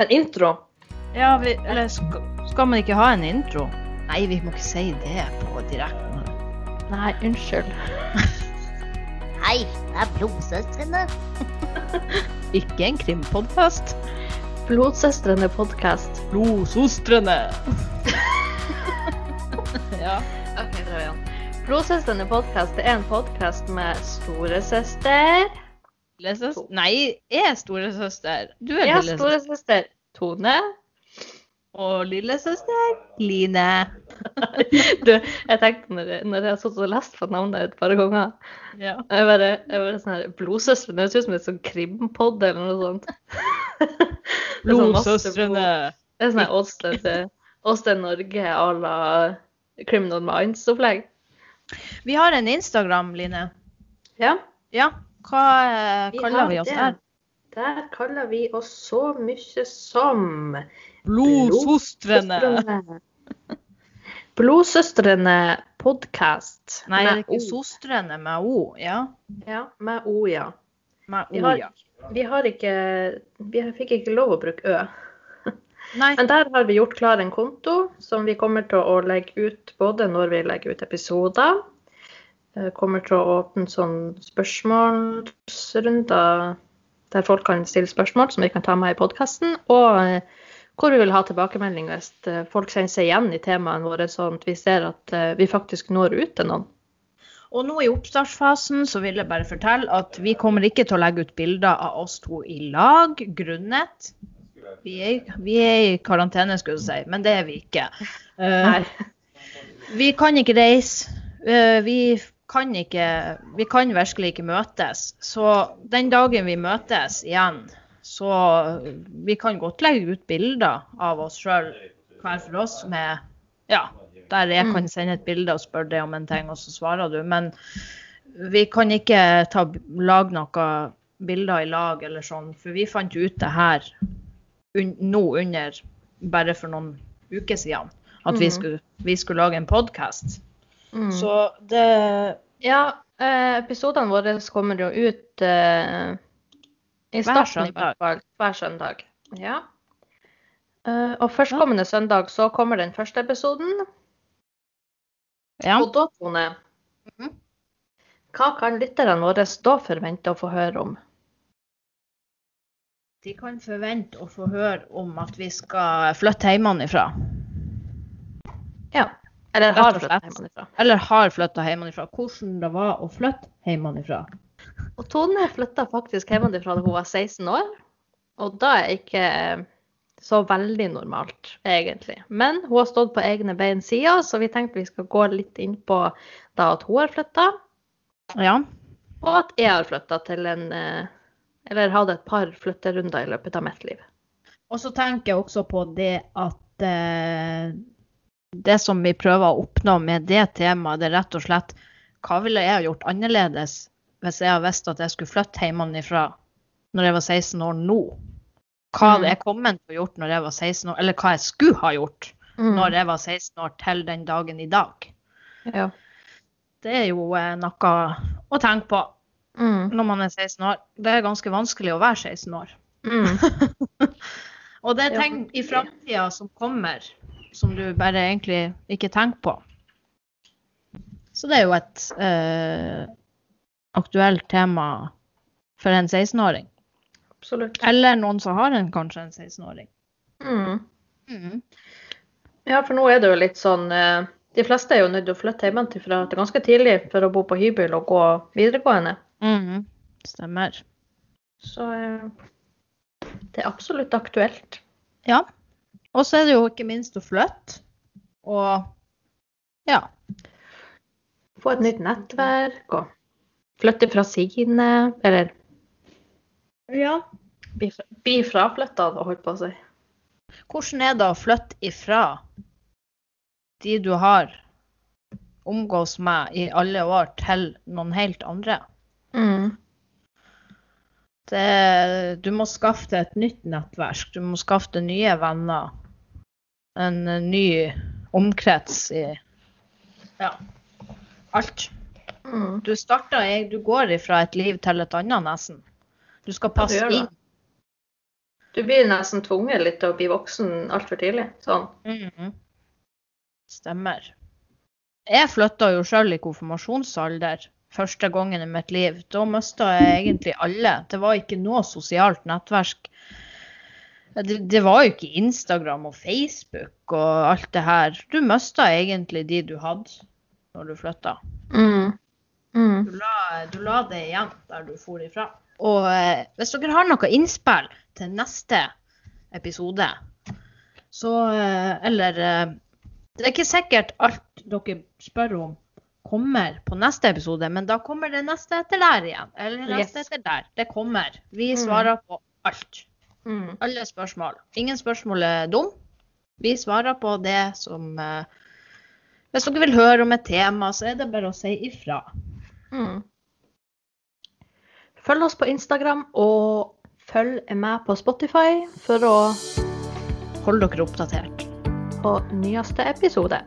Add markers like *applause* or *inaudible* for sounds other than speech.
En intro. Ja, vi, eller skal, skal man ikke ha en intro? Nei, vi må ikke si det på direkten. Nei, unnskyld. *laughs* Hei, det er Blodsøstrene. *laughs* Ikke en krimpodkast. Blodsøstrene podkast. Blodsostrene. *laughs* ja. Ok, prøv igjen. Blodsøstrene podkast er en podkast med storesøster Lillesøster Nei, jeg er storesøster. Du er lillesøster. Jeg er storesøster Tone. Og lillesøster Line. *laughs* Du, jeg tenkte når jeg, når jeg har sittet og lest på navnet et par ganger Ja. Jeg bare, jeg bare sånn her, Blodsøstrene høres ut som et sånn krimpod eller noe sånt. Sånn *laughs* Blodsøstrene. Det er sånn Åsted til oss til Norge à la Criminal Minds-opplegg. Vi har en Instagram, Line. Ja. Ja. Hva vi kaller vi oss der? Der kaller vi oss så mye som Blodsøstrene. Blodsøstrene. Podkast. Nei, det er ikke søstrene med O. Ja. Ja, med O, ja. Med O, ja. vi har ikke Vi fikk ikke lov å bruke Ø. Nei. Men der har vi gjort klar en konto som vi kommer til å legge ut både når vi legger ut episoder. Eh, Kommer til å åpne sånn spørsmålsrunder der folk kan stille spørsmål som vi kan ta med i podkasten. Og eh, hvor vi vil ha tilbakemelding hvis eh, folk kjenner seg igjen i temaene våre, sånn at vi ser at vi faktisk når ut til noen. Og nå i oppstartsfasen så vil jeg bare fortelle at vi kommer ikke til å legge ut bilder av oss to i lag grunnet vi er, vi er i karantene, skulle du si, men det er vi ikke. Uh, vi kan ikke reise. Uh, vi kan ikke Vi kan virkelig ikke møtes. Så den dagen vi møtes igjen, så Vi kan godt legge ut bilder av oss sjøl hver for oss med Ja, der jeg kan sende et bilde og spørre deg om en ting, og så svarer du. Men vi kan ikke ta, lage noen bilder i lag eller sånn, for vi fant ut det her un, nå under bare for noen uker siden. At vi, Mhm. skulle, vi skulle lage en podkast. Mm. Så det Ja, eh, episodene våre kommer jo ut eh, i starten i hvert fall. Hver søndag. Ja. Eh, og førstkommende søndag så kommer den første episoden. Ja. Og da, Tone, Mhm. hva kan lytterne våre da forvente å få høre om? De kan forvente å få høre om at vi skal flytte hjemmefra. Ja. Eller har flytta hjemmefra. Eller har flytta hjemmefra. Hvordan det var å flytte hjemmefra. Og Tone flytta faktisk hjemmefra da hun var 16 år. Og da er ikke eh, så veldig normalt, egentlig. Men hun har stått på egne bein siden, så vi tenkte vi skal gå litt inn på da at hun har flytta, Ja. og at jeg har flytta til en eh, Eller hadde et par flytterunder i løpet av mitt liv. Og så tenker jeg også på det at eh, det som vi prøver å oppnå med det temaet, det er rett og slett hva ville jeg gjort annerledes hvis jeg hadde visst at jeg skulle flytte hjemmefra når jeg var 16 år nå? Hva hadde Mm. jeg kommet til å gjort når jeg var 16 år, eller hva jeg skulle ha gjort Mm. når jeg var 16 år til den dagen i dag? Ja. Det er jo eh, noe å tenke på Mm. når man er 16 år. Det er ganske vanskelig å være 16 år. Mm. *laughs* Og det er ting i framtida som kommer, som du bare egentlig ikke tenker på. Så det er jo et eh, aktuelt tema for en 16-åring. Absolutt. Eller noen som har en, kanskje en 16-åring. Mm. Mm. Ja, for nå er det jo litt sånn eh, De fleste er jo nødt til å flytte hjemmefra ganske tidlig for å bo på hybel og gå videregående. Mm. Stemmer. Så eh, det er absolutt aktuelt. Ja. Og så er det jo ikke minst å flytte. Og ja. Få et nytt nettverk og flytte fra sine, eller ja. bli, bli fraflytta, holdt på å si. Hvordan er det å flytte ifra de du har omgås med i alle år, til noen helt andre? Mm. Det, du må skaffe deg et nytt nettverk, du må skaffe deg nye venner. En eh, ny omkrets i ja, alt. Mm. Du starter, du går ifra et liv til et annet, nesten. Du skal Ja, du passe inn. Du blir nesten tvunget litt til å bli voksen altfor tidlig. Sånn. Mhm. Stemmer. Jeg flytta jo sjøl i konfirmasjonsalder første gangen i mitt liv. Da mista jeg egentlig alle. Det var ikke noe sosialt nettverk. Det, det var jo ikke Instagram og Facebook og alt det her. Du mista egentlig de du hadde når du flytta. Mm. Mm. Du la, du la det igjen der du for ifra. Og eh, hvis dere har noe innspill til neste episode, så eh, Eller eh, Det er ikke sikkert alt dere spør om kommer på neste episode, men da kommer det neste etter der igjen. Eller neste Yes. etter der. Det kommer. Vi Mm. svarer på alt. Mm. Alle spørsmål. Ingen spørsmål er dum. Vi svarer på det som eh, Hvis dere vil høre om et tema, så er det bare å si ifra. Mm. Følg oss på Instagram, og følg med på Spotify for å Hold dere oppdatert. På nyeste episode.